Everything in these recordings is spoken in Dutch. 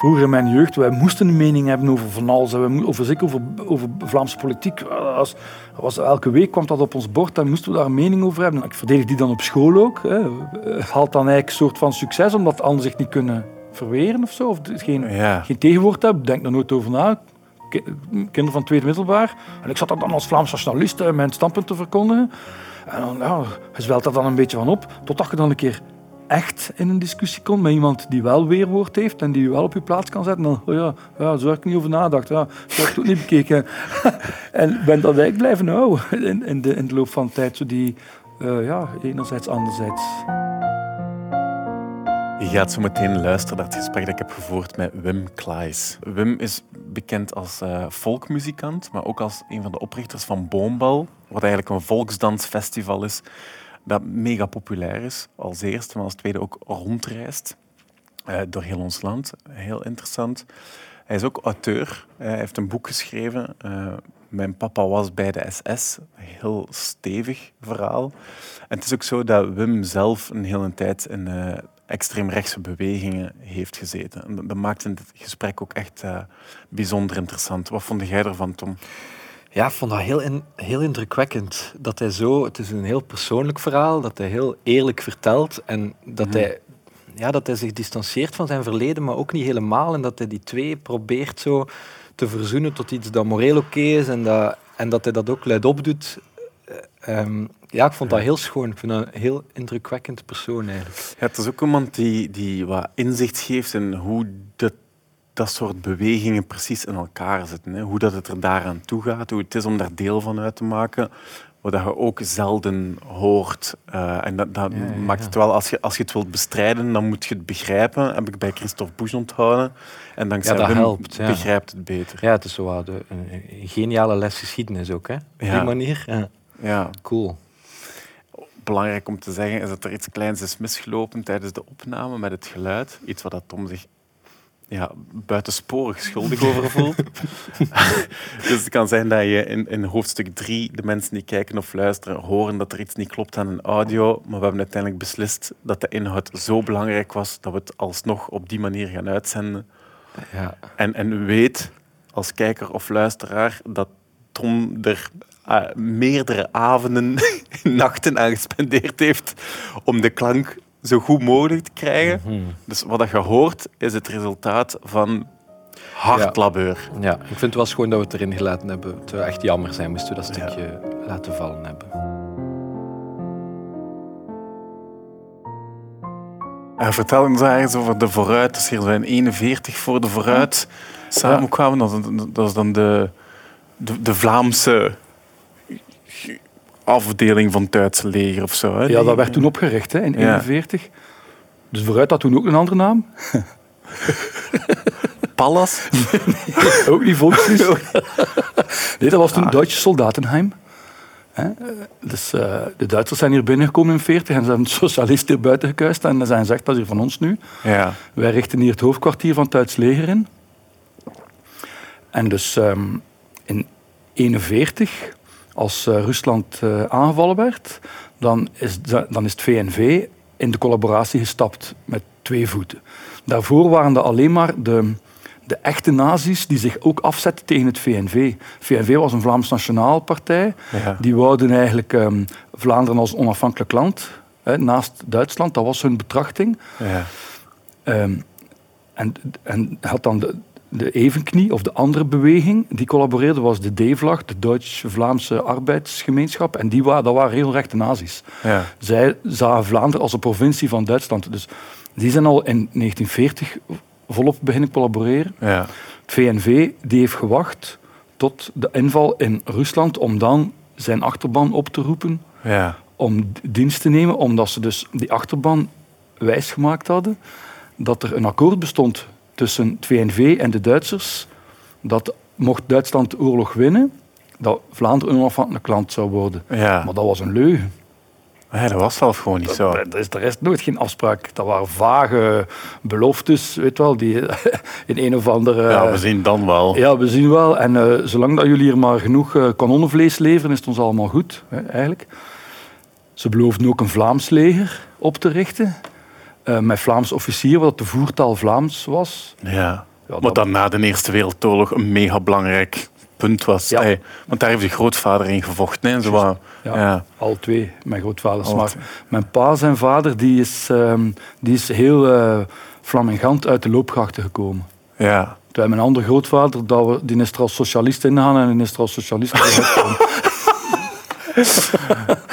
Vroeger in mijn jeugd, wij moesten een mening hebben over van alles. Over, zeker over, over Vlaamse politiek. Als, was, elke week kwam dat op ons bord en moesten we daar een mening over hebben. Ik verdedig die dan op school ook. Hè. Haalt dan eigenlijk een soort van succes, omdat anderen zich niet kunnen verweren of zo. Of geen, Ja. geen tegenwoord hebben. Denk er nooit over na. Ki- Kinderen van tweede middelbaar. En ik zat daar dan als Vlaams nationalist eh, mijn standpunt te verkondigen. En dan, ja, je zwelt er dan een beetje van op. Totdat je dan een keer echt in een discussie komt met iemand die wel weerwoord heeft en die je wel op je plaats kan zetten. Dan, oh ja, ja zo ik niet over nagedacht. Ja, zo heb ik niet bekeken. en ben dat eigenlijk blijven houden in, in, de, in de loop van tijd. Zo die, eh, ja, enerzijds, anderzijds. Je gaat zo meteen luisteren naar het gesprek dat ik heb gevoerd met Wim Klaes. Wim is bekend als eh folkmuzikant, maar ook als een van de oprichters van Boombal, wat eigenlijk een volksdansfestival is dat mega populair is, als eerste, maar als tweede ook rondreist eh, door heel ons land. Heel interessant. Hij is ook auteur. Eh, Hij heeft een boek geschreven. eh, Mijn papa was bij de SS. Heel stevig verhaal. En het is ook zo dat Wim zelf een hele tijd in extreemrechtse bewegingen heeft gezeten. En dat- maakt het gesprek ook echt bijzonder interessant. Wat vond jij ervan, Tom? Ja, ik vond dat heel, in- heel indrukwekkend. Dat hij zo, het is een heel persoonlijk verhaal, dat hij heel eerlijk vertelt en dat, hij, ja, dat hij zich distancieert van zijn verleden, maar ook niet helemaal. En dat hij die twee probeert zo te verzoenen tot iets dat moreel oké is en dat, en dat hij dat ook luidop doet. Eh, ehm, ja, ik vond dat heel schoon. Ik vind dat een heel indrukwekkend persoon eigenlijk. Ja, het is ook iemand die, die wat inzicht geeft in hoe dat, dat soort bewegingen precies in elkaar zitten. Hè. Hoe dat het er daaraan toe gaat, hoe het is om daar deel van uit te maken. Wat je ook zelden hoort. Eh, en dat, dat Ja, ja, maakt het wel, als je, als je het wilt bestrijden, dan moet je het begrijpen. Heb ik bij Christophe Busch onthouden. En dankzij dat helpt, ja. begrijpt het beter. Ja, het is zo wat de- een, een geniale les geschiedenis ook, hè? Op die manier. Ja, Ja. cool. Belangrijk om te zeggen is dat er iets kleins is misgelopen tijdens de opname met het geluid. Iets waar dat Tom zich ja, buitensporig schuldig over voelt. dus het kan zijn dat je in, in hoofdstuk 3 de mensen die kijken of luisteren horen dat er iets niet klopt aan een audio. Maar we hebben uiteindelijk beslist dat de inhoud zo belangrijk was dat we het alsnog op die manier gaan uitzenden. Ja. En, en weet als kijker of luisteraar dat Tom er ah, meerdere avonden, nachten aan gespendeerd heeft om de klank zo goed mogelijk te krijgen. Mhm. Dus wat dat je hoort is het resultaat van hard Ja. labeur. Ja, ik vind het wel schoon dat we het erin gelaten hebben. Het zou echt jammer zijn moesten we dat stukje laten vallen hebben. En vertel ons eens over de vooruit. Dus hier zijn 41 voor de vooruit samenkwamen. Dat, is- dat is dan de, de, de Vlaamse afdeling van het Duitse leger of zo. Hè? Ja, dat werd toen opgericht hè, in Ja. 1941. Dus vooruit had toen ook een andere naam. Pallas. Ook niet Volkshuis. nee, dat was toen Duitse Soldatenheim. Hè? Dus eh, de Duitsers zijn hier binnengekomen in 40 en ze hebben socialisten hier buiten gekuist. En dan zijn ze gezegd, dat is hier van ons nu. Ja. Wij richten hier het hoofdkwartier van het Duits leger in. En dus ehm, in 41, als eh, Rusland eh, aangevallen werd, dan is, de- dan is het VNV in de collaboratie gestapt met twee voeten. Daarvoor waren dat alleen maar de, de echte nazi's die zich ook afzetten tegen het VNV. VNV was een Vlaams Nationaal Partij. Ja. Die wouden eigenlijk ehm, Vlaanderen als onafhankelijk land, hè, naast Duitsland. Dat was hun betrachting. Ja. Ehm, en, en had dan de, de evenknie, of de andere beweging, die collaboreerde, was de D-vlag, de Duits-Vlaamse arbeidsgemeenschap. En die waren, dat waren heel rechte nazi's. Ja. Zij zagen Vlaanderen als een provincie van Duitsland. Dus die zijn al in 1940 volop beginnen collaboreren. Ja. Het VNV die heeft gewacht tot de inval in Rusland om dan zijn achterban op te roepen Ja. om dienst te nemen, omdat ze dus die achterban wijsgemaakt hadden dat er een akkoord bestond tussen het VNV en de Duitsers dat mocht Duitsland de oorlog winnen, dat Vlaanderen een onafhankelijk land zou worden. Ja. Maar dat was een leugen. ja, dat was zelf gewoon niet zo. Er is, er is nooit geen afspraak. Dat waren vage beloftes, weet wel, die in een of andere... Ja, we zien dan wel. Ja, we zien wel. En eh, zolang dat jullie hier maar genoeg eh, kanonnenvlees leveren, is het ons allemaal goed, hè, eigenlijk. Ze beloofden ook een Vlaams leger op te richten. Eh, met Vlaams officieren, wat de voertaal Vlaams was. Ja. Ja, Wat dan na de Eerste Wereldoorlog een mega belangrijk punt was. Ja. Hey, want daar heeft je grootvader in gevochten. hè. Zo Ja, ja. Alle twee, mijn grootvaders. Maar mijn pa, zijn vader, die is, ehm, die is heel eh flamingant uit de loopgrachten gekomen. ja. Terwijl mijn andere grootvader, dat we, die is er als socialist ingegaan en die is er als socialist uitgekomen.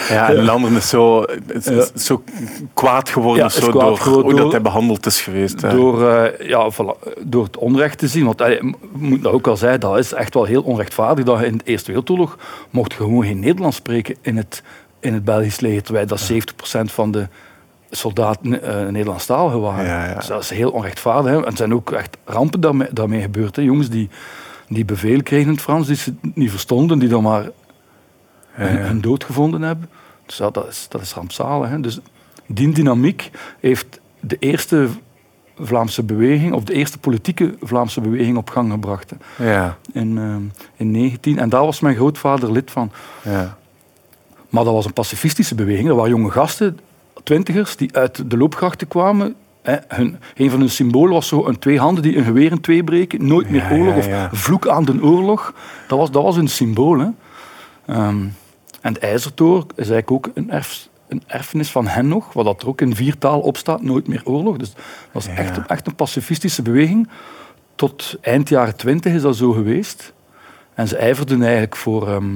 Ja, en de andere is zo, is- zo kwaad geworden Ja, zo kwaad door geworden hoe door- dat hij behandeld is geweest. hè. door, eh, ja, voilà, door het onrecht te zien. Want moet dat ook al zeggen, dat is echt wel heel onrechtvaardig. Dat in de Eerste Wereldoorlog mocht je gewoon geen Nederlands spreken in het, in het Belgisch leger. Terwijl dat 70% van de soldaten eh Nederlandstalig waren. Ja, ja. Dus dat is heel onrechtvaardig. Hè. En er zijn ook echt rampen daarmee, daarmee gebeurd. Hè. Jongens die, die bevel kregen in het Frans, die ze niet verstonden, die dan maar hun, dood gevonden hebben. Dus ja, dat, is, dat is rampzalig. Hè. Dus die dynamiek heeft de eerste Vlaamse beweging, of de eerste politieke Vlaamse beweging op gang gebracht. Hè. Ja, In, eh, in 19. En daar was mijn grootvader lid van. ja. Maar dat was een pacifistische beweging. Dat waren jonge gasten, twintigers, die uit de loopgrachten kwamen. Hè. Hun, een van hun symbolen was zo een twee handen die een geweer in twee breken. Nooit meer Ja, oorlog. Of vloek aan de oorlog. Dat was, dat was hun symbool. Hè. Ehm, en de IJzertoren is eigenlijk ook een, erf, een erfenis van hen nog. Wat dat er ook in viertaal op staat. Nooit meer oorlog. Dus dat was Ja. echt, echt een pacifistische beweging. Tot eind jaren twintig is dat zo geweest. En ze ijverden eigenlijk voor... ehm,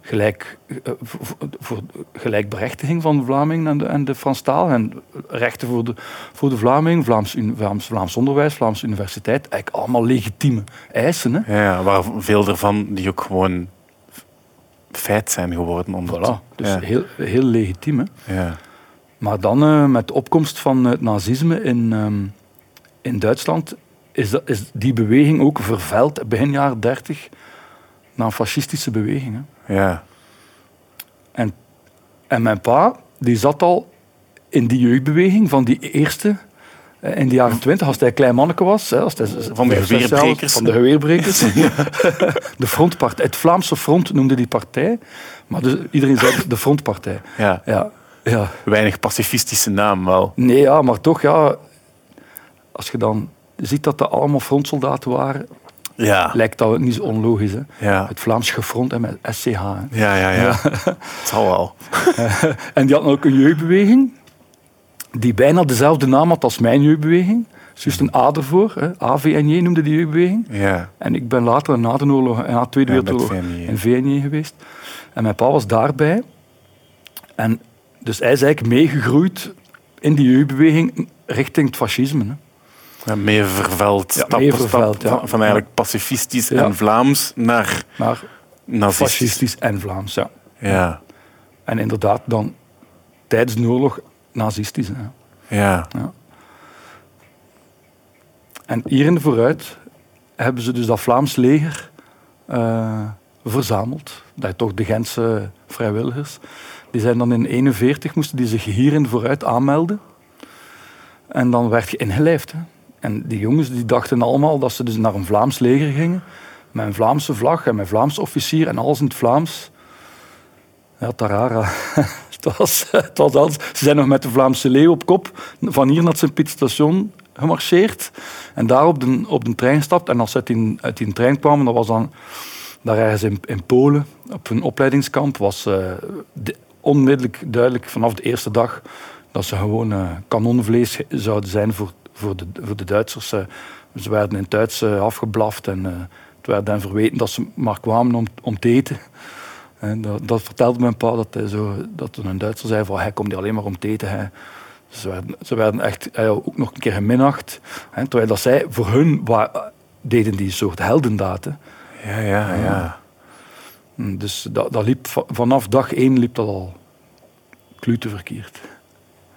gelijk, eh, voor, voor gelijkberechtiging van de Vlamingen en de, en de Franstaal. En rechten voor de, voor de Vlaming, Vlaams, Vlaams, Vlaams onderwijs, Vlaamse universiteit. Eigenlijk allemaal legitieme eisen. Hè. Ja, waar veel ervan die ook gewoon feit zijn geworden. Onder Voilà. Dus ja. heel, heel legitiem. Hè. Ja. Maar dan eh, met de opkomst van het nazisme in, ehm, in Duitsland is, dat, is die beweging ook vervuild begin jaren 30 naar een fascistische beweging. Hè. Ja. En, en mijn pa, die zat al in die jeugdbeweging van die eerste, in de jaren twintig, als hij een klein manneke was. Hè, als hij Van de geweerbrekers. Van de geweerbrekers. de frontpartij. Het Vlaamse Front noemde die partij. Maar dus, iedereen zei de frontpartij. ja. Ja, ja. Weinig pacifistische naam wel. Nee, ja, maar toch, ja. Als je dan ziet dat dat allemaal frontsoldaten waren, Ja. lijkt dat niet zo onlogisch. Hè? Ja. Het Vlaams gefront en met SCH. Hè? Ja, ja, ja. Het zal wel. En die hadden ook een jeugdbeweging die bijna dezelfde naam had als mijn jeugdbeweging. Dus juist een A ervoor. Hè. AVNJ noemde die jeugdbeweging. Ja. En ik ben later na de oorlog, na de Tweede Ja, Wereldoorlog in VNJ geweest. En mijn pa was daarbij. En dus hij is eigenlijk meegegroeid in die jeugdbeweging richting het fascisme. Hè. Ja, Mee vervuild. Ja, stap vervuild, ja. van, van eigenlijk pacifistisch en Vlaams naar nazistisch. fascistisch en Vlaams, ja. Ja. En inderdaad dan tijdens de oorlog nazistisch. Hè. Ja. En hier in de vooruit hebben ze dus dat Vlaams leger eh, verzameld. Dat is toch de Gentse vrijwilligers. Die zijn dan in 41 moesten die zich hier in de vooruit aanmelden. En dan werd je ingelijfd. Hè. En die jongens die dachten allemaal dat ze dus naar een Vlaams leger gingen. Met een Vlaamse vlag en met Vlaams officier en alles in het Vlaams. Ja, Tarara. het was, het was alles. Ze zijn nog met de Vlaamse leeuw op kop van hier naar het Sint-Piet-station gemarcheerd. En daar op de, op de trein gestapt. En als ze uit die, uit trein kwamen, dat was dan daar ergens in, in Polen, op een opleidingskamp, was eh, de- onmiddellijk duidelijk vanaf de eerste dag dat ze gewoon eh, kanonvlees zouden zijn voor, voor, de, voor de Duitsers. eh. ze werden in het Duits afgeblaft en het werd hen verweten dat ze maar kwamen om, om te eten. En dat, dat vertelde mijn pa, dat, hij zo, dat een Duitser zei van hij komt hier alleen maar om te eten. Hij. Ze, werden, ze werden echt ook nog een keer geminacht. Hè, terwijl dat zij voor hun wa- deden die soort heldendaden. Ja, ja, ja. Hm, Dus dat, dat liep, va- vanaf dag één liep dat al klutenverkeerd.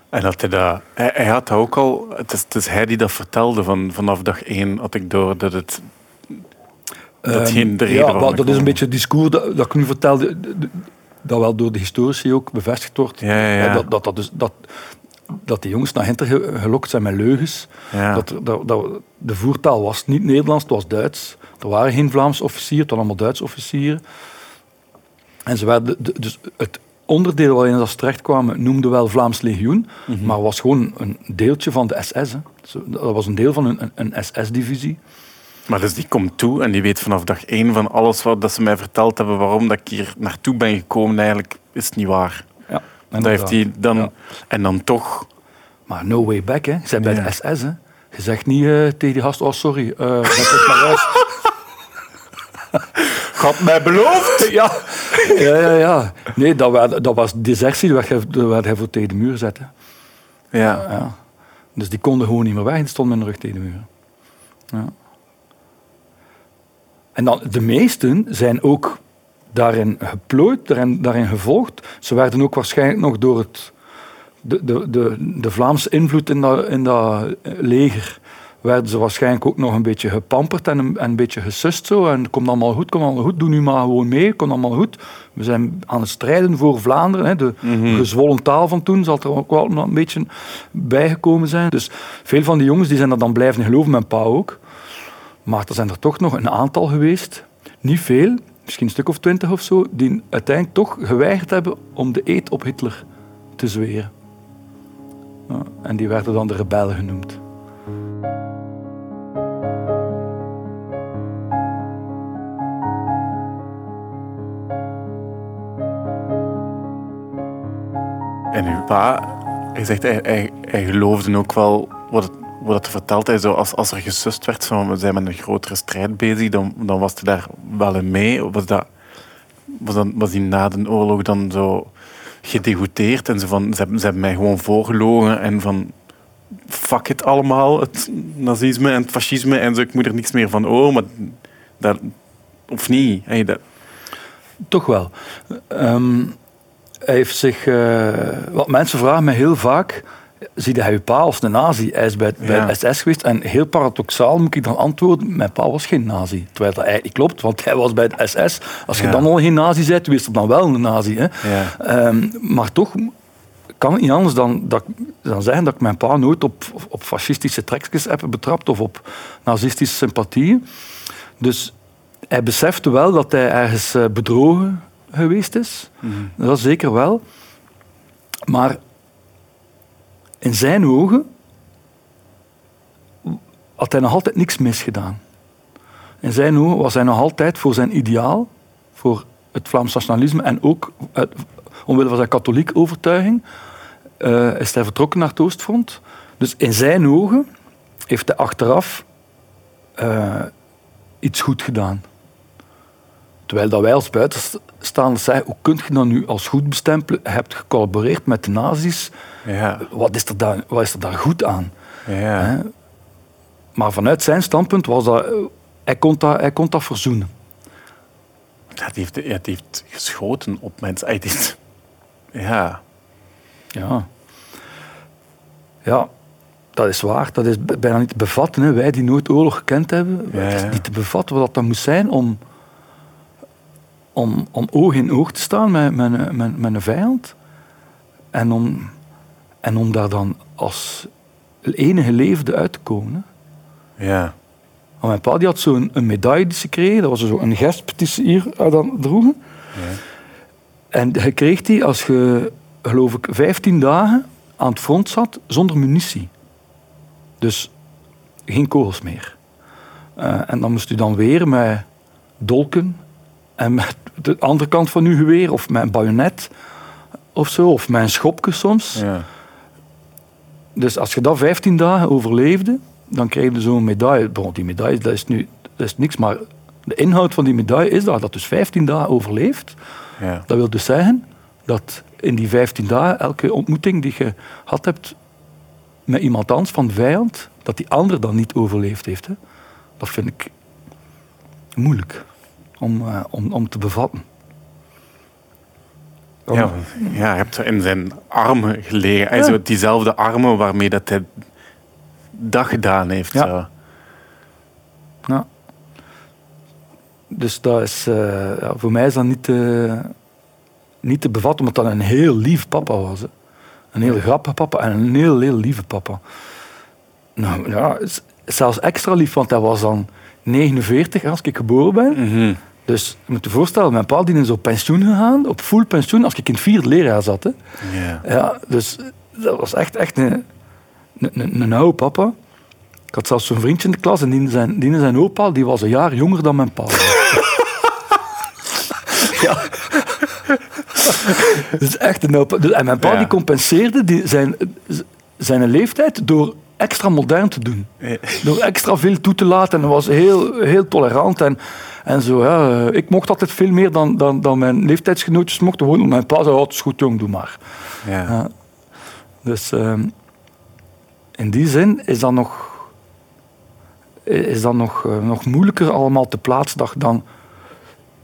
En dat hij dat... Hij, hij had dat ook al... Het is, het is hij die dat vertelde. Van, vanaf dag één had ik door dat het... Dat Ehm, geen de reden ja, dat is een beetje het discours dat, dat ik nu vertelde, dat wel door de historici ook bevestigd wordt. Ja, ja, ja. Hè, Dat, dat, dat, dus, dat, dat die jongens naar Hinter ge- gelokt zijn met leugens. Dat, dat, dat, de voertaal was niet Nederlands, het was Duits. Er waren geen Vlaamse officieren, het waren allemaal Duitse officieren. En ze werden, de- dus het, onderdeel waarin ze terechtkwamen noemde wel Vlaams Legioen, maar was gewoon een deeltje van de SS. Hè. Dat was een deel van een, een SS-divisie. Maar dus die komt toe en die weet vanaf dag één van alles wat dat ze mij verteld hebben waarom dat ik hier naartoe ben gekomen, eigenlijk is het niet waar. Ja, Dat heeft hij dan, Ja. En dan toch... Maar no way back, hè. Je bent bij Ja. de SS, hè. Je zegt niet eh, tegen die gast, oh sorry, huis. Had mij beloofd! ja. ja, ja, ja. Nee, dat, werd, dat was desertie, dat werd, dat werd hij voor tegen de muur zetten. Ja. Ja. Dus die konden gewoon niet meer weg, die stonden met hun rug tegen de muur. Ja. En dan, de meesten zijn ook daarin geplooid, daarin, daarin gevolgd. Ze werden ook waarschijnlijk nog door het, de, de, de, de Vlaamse invloed in dat, in dat leger werden ze waarschijnlijk ook nog een beetje gepamperd en een, en een beetje gesust zo. En komt allemaal goed, komt allemaal goed, doe nu maar gewoon mee, komt allemaal goed. We zijn aan het strijden voor Vlaanderen. Hè. De gezwollen taal van toen zal er ook wel een beetje bijgekomen zijn. Dus veel van die jongens die zijn er dan blijven geloven, mijn pa ook. Maar er zijn er toch nog een aantal geweest, niet veel, misschien een stuk of twintig of zo, die uiteindelijk toch geweigerd hebben om de eed op Hitler te zweren. En die werden dan de rebellen genoemd. En uw pa, hij zegt, hij, hij, hij geloofde ook wel wat, het, wat het vertelt. Zo, als, als er gesust werd van we zijn met een grotere strijd bezig, dan, dan was hij daar wel in mee. Was, dat, was, dan, was hij na de oorlog dan zo gedegoteerd en zo van, ze ze hebben mij gewoon voorgelogen en van fuck het allemaal, het nazisme en het fascisme en zo, ik moet er niks meer van horen, maar dat, of niet. Dat, Toch wel. Ehm, hij heeft zich... eh, wat mensen vragen mij heel vaak... Zie hij je pa als een nazi? Hij is bij, de SS geweest en heel paradoxaal moet ik dan antwoorden, mijn pa was geen nazi. Terwijl dat eigenlijk niet klopt, want hij was bij de SS. Als je Ja. dan al geen nazi bent, wees dan wel een nazi. Hè? Ja. Ehm, maar toch kan het niet anders dan, dat, dan zeggen dat ik mijn pa nooit op, op fascistische trekjes heb betrapt of op nazistische sympathieën. Dus hij besefte wel dat hij ergens eh, bedrogen geweest is. Dat zeker wel. Maar in zijn ogen had hij nog altijd niks misgedaan. In zijn ogen was hij nog altijd voor zijn ideaal, voor het Vlaams nationalisme en ook omwille van zijn katholieke overtuiging, eh, is hij vertrokken naar het Oostfront. Dus in zijn ogen heeft hij achteraf eh, iets goed gedaan. Terwijl dat wij als buitenstaanders zeggen, hoe kun je dat nu als goed bestempelen? Je hebt gecollaboreerd met de nazi's, Ja. wat is er daar, wat is er daar goed aan? Ja. Maar vanuit zijn standpunt was dat, hij kon dat, hij kon dat verzoenen. Die heeft, geschoten op mensen. Hij heeft- Ja. Ja. Ja, dat is waar. Dat is bijna niet te bevatten. Hè. Wij die nooit oorlog gekend hebben, Ja, het is niet te bevatten wat dat moest zijn om, om, om oog in oog te staan met, met, met, met een vijand. En om, en om daar dan als enige levende uit te komen. Hè. Ja. Mijn pa die had zo'n een medaille die ze kregen. Dat was zo een gesp die ze hier eh, dan droegen. En je kreeg die als je, geloof ik, 15 dagen aan het front zat zonder munitie. Dus geen kogels meer. Eh, en dan moest u dan weer met dolken en met de andere kant van uw geweer of een bajonet of zo, of een schopje soms. Ja. Dus als je dat 15 dagen overleefde, dan kreeg je zo'n medaille. Bon, die medaille dat is nu dat is niks, maar de inhoud van die medaille is dat dat dus 15 dagen overleeft. Ja. Dat wil dus zeggen dat in die 15 dagen, elke ontmoeting die je gehad hebt met iemand anders van de vijand, dat die ander dan niet overleefd heeft. Hè. Dat vind ik moeilijk om, eh, om, om te bevatten. Ja, ja, je hebt in zijn armen gelegen. Hij Ja. zo diezelfde armen waarmee dat hij dat gedaan heeft. Ja. Zo. Ja. Dus dat is, eh, voor mij is dat niet te, niet te bevatten, omdat dat een heel lief papa was. Hè. Een heel grappige papa en een heel, heel lieve papa. Nou ja, zelfs extra lief, want hij was dan 49 als ik geboren ben. Mhm. Dus je moet je voorstellen, mijn pa die is op pensioen gegaan, op full pensioen, als ik in het vierde leerjaar zat. Hè. Ja. Ja, dus dat was echt, echt een, een, een, een oude papa. Ik had zelfs zo'n vriendje in de klas en die zijn, die zijn opa die was een jaar jonger dan mijn pa. ja. Dat is echt een oude pa. Dus- En mijn pa Ja. die compenseerde die, zijn, zijn leeftijd door extra modern te doen. Ja. Door extra veel toe te laten. En hij was heel, heel tolerant. En, en zo, ja, eh, ik mocht altijd veel meer dan, dan, dan mijn leeftijdsgenootjes mochten. Gewoon, mijn pa zei, oh, het is goed jong, doe maar. Ja. Ja. Dus ehm, in die zin is dat nog, is dat nog, eh, nog moeilijker allemaal te plaatsen dan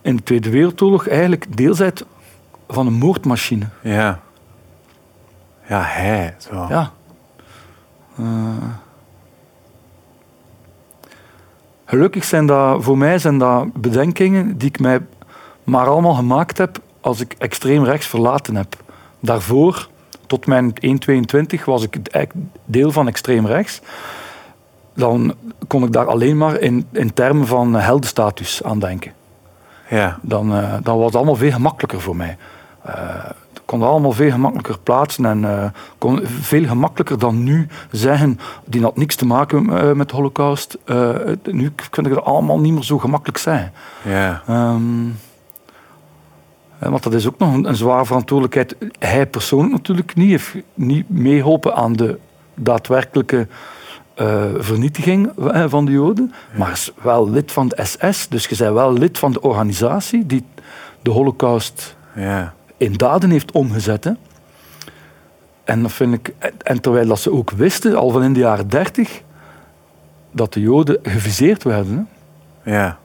in de Tweede Wereldoorlog eigenlijk deel van een moordmachine. Ja. Ja, hij. Zo. Ja. Eh, gelukkig zijn dat voor mij zijn dat bedenkingen die ik mij maar allemaal gemaakt heb als ik extreem rechts verlaten heb. Daarvoor, tot mijn 1,22, was ik deel van extreem rechts. Dan kon ik daar alleen maar in, in termen van heldenstatus aan denken Ja. dan, eh, dan was het allemaal veel gemakkelijker voor mij. Ik kon allemaal veel gemakkelijker plaatsen en eh, kon veel gemakkelijker dan nu zeggen, die had niks te maken eh, met de holocaust. Eh, nu vind ik het allemaal niet meer zo gemakkelijk zijn. Ja. Ehm, eh, want dat is ook nog een, een zware verantwoordelijkheid. Hij persoonlijk natuurlijk niet, heeft niet meegeholpen aan de daadwerkelijke vernietiging van de Joden, maar is wel lid van de SS. Dus je bent wel lid van de organisatie die de Holocaust Ja. In daden heeft omgezet. Hè. En, dat vind ik, en terwijl dat ze ook wisten, al van in de jaren dertig, dat de Joden geviseerd werden. Hè Ja.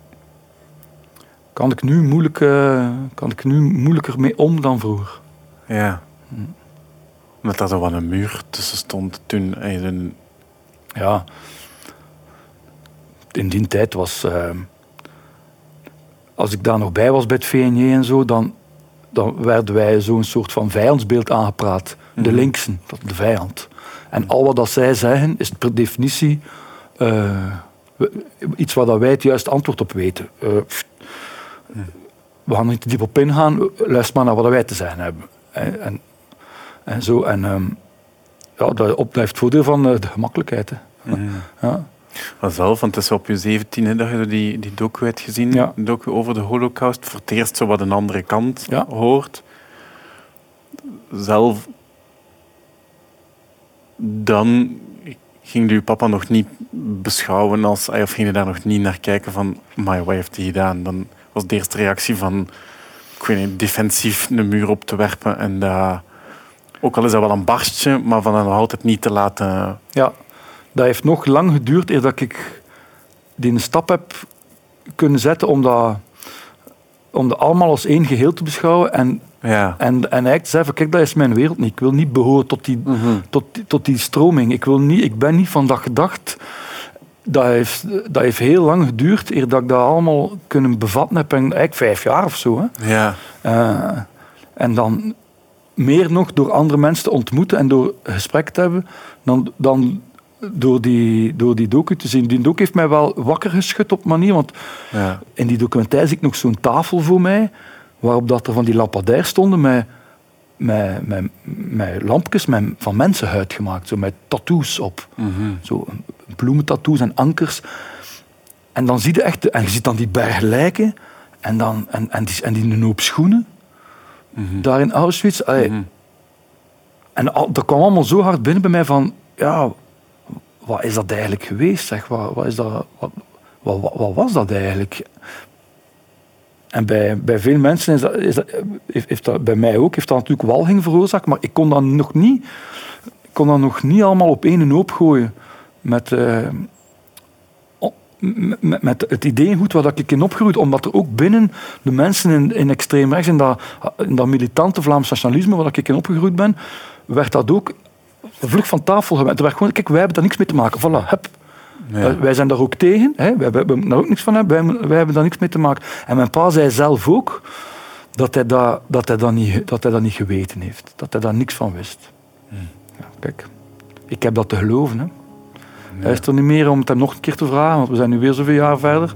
kan ik nu, moeilijk, eh, kan ik nu moeilijker mee om dan vroeger. Ja. Omdat er zo wat een muur tussen stond toen. een- Ja. In die tijd was... eh, als ik daar nog bij was bij het VNJ en zo, dan, dan werden wij zo'n soort van vijandsbeeld aangepraat. De Mhm. linksen, dat de vijand. En al wat dat zij zeggen, is per definitie eh, iets waar dat wij het juiste antwoord op weten. Eh, we gaan er niet te diep op ingaan, luister maar naar wat wij te zeggen hebben. En, en, en zo. En ehm, ja, dat op- dat heeft voordeel van eh, de gemakkelijkheid. Hè. Ja. Zelf, want het is op je 17 dat je die, die docu hebt gezien. Ja. Docu over de holocaust. Voor het eerst zo wat een andere kant Ja. hoort. Zelf... Dan ging je papa nog niet beschouwen als... Of ging je daar nog niet naar kijken van... Maar wat heeft hij gedaan? Dan was de eerste reactie van... Ik weet niet, defensief een muur op te werpen. En dat... Ook al is dat wel een barstje, maar van dat nog altijd niet te laten... Ja, dat heeft nog lang geduurd eer dat ik die een stap heb kunnen zetten om dat, om dat allemaal als één geheel te beschouwen en, Ja. en, en eigenlijk te zeggen, kijk, dat is mijn wereld niet. Ik wil niet behoren tot die, Mhm. tot, tot die stroming. Ik, wil niet, ik ben niet van dat gedacht. Dat heeft, dat heeft heel lang geduurd eer dat ik dat allemaal kunnen bevatten heb. En eigenlijk vijf jaar of zo. Hè. Ja. Eh, en dan meer nog door andere mensen te ontmoeten en door gesprek te hebben, dan, dan door, die, door die docu te zien. Die docu heeft mij wel wakker geschud op manier, want Ja. in die documentaire zie ik nog zo'n tafel voor mij, waarop dat er van die lampadaires stonden met, met, met, met lampjes met, van mensenhuid gemaakt, zo met tattoos op. Mhm. Zo bloementattoos en ankers. En dan zie je echt, en je ziet dan die berg lijken en, dan, en, en, die, en die een hoop schoenen Mhm. daar in Auschwitz. Mhm. En al, dat kwam allemaal zo hard binnen bij mij van, ja, wat is dat eigenlijk geweest? Zeg? Wat, wat, is dat, wat, wat, wat, was dat eigenlijk? En bij, bij veel mensen is dat, is heeft, dat, bij mij ook, heeft dat natuurlijk walging veroorzaakt, maar ik kon dat nog niet, kon dat nog niet allemaal op één hoop gooien met, eh, met, het ideeëngoed waar dat ik in opgegroeid, omdat er ook binnen de mensen in, in extreem rechts, in dat, militante Vlaams nationalisme waar ik in opgegroeid ben, werd dat ook vlug van tafel. Er werd gewoon, kijk, wij hebben daar niks mee te maken. Voilà, hup. Ja. Eh, Wij zijn daar ook tegen. Hè. Wij, wij, daar ook niks van hebben. Wij, wij hebben daar niks mee te maken. En mijn pa zei zelf ook dat hij dat, dat, hij dat, niet, dat hij dat niet geweten heeft. Dat hij daar niks van wist. Ja, kijk, ik heb dat te geloven. Hè. Hij is er niet meer om het hem nog een keer te vragen, want we zijn nu weer zoveel jaar verder.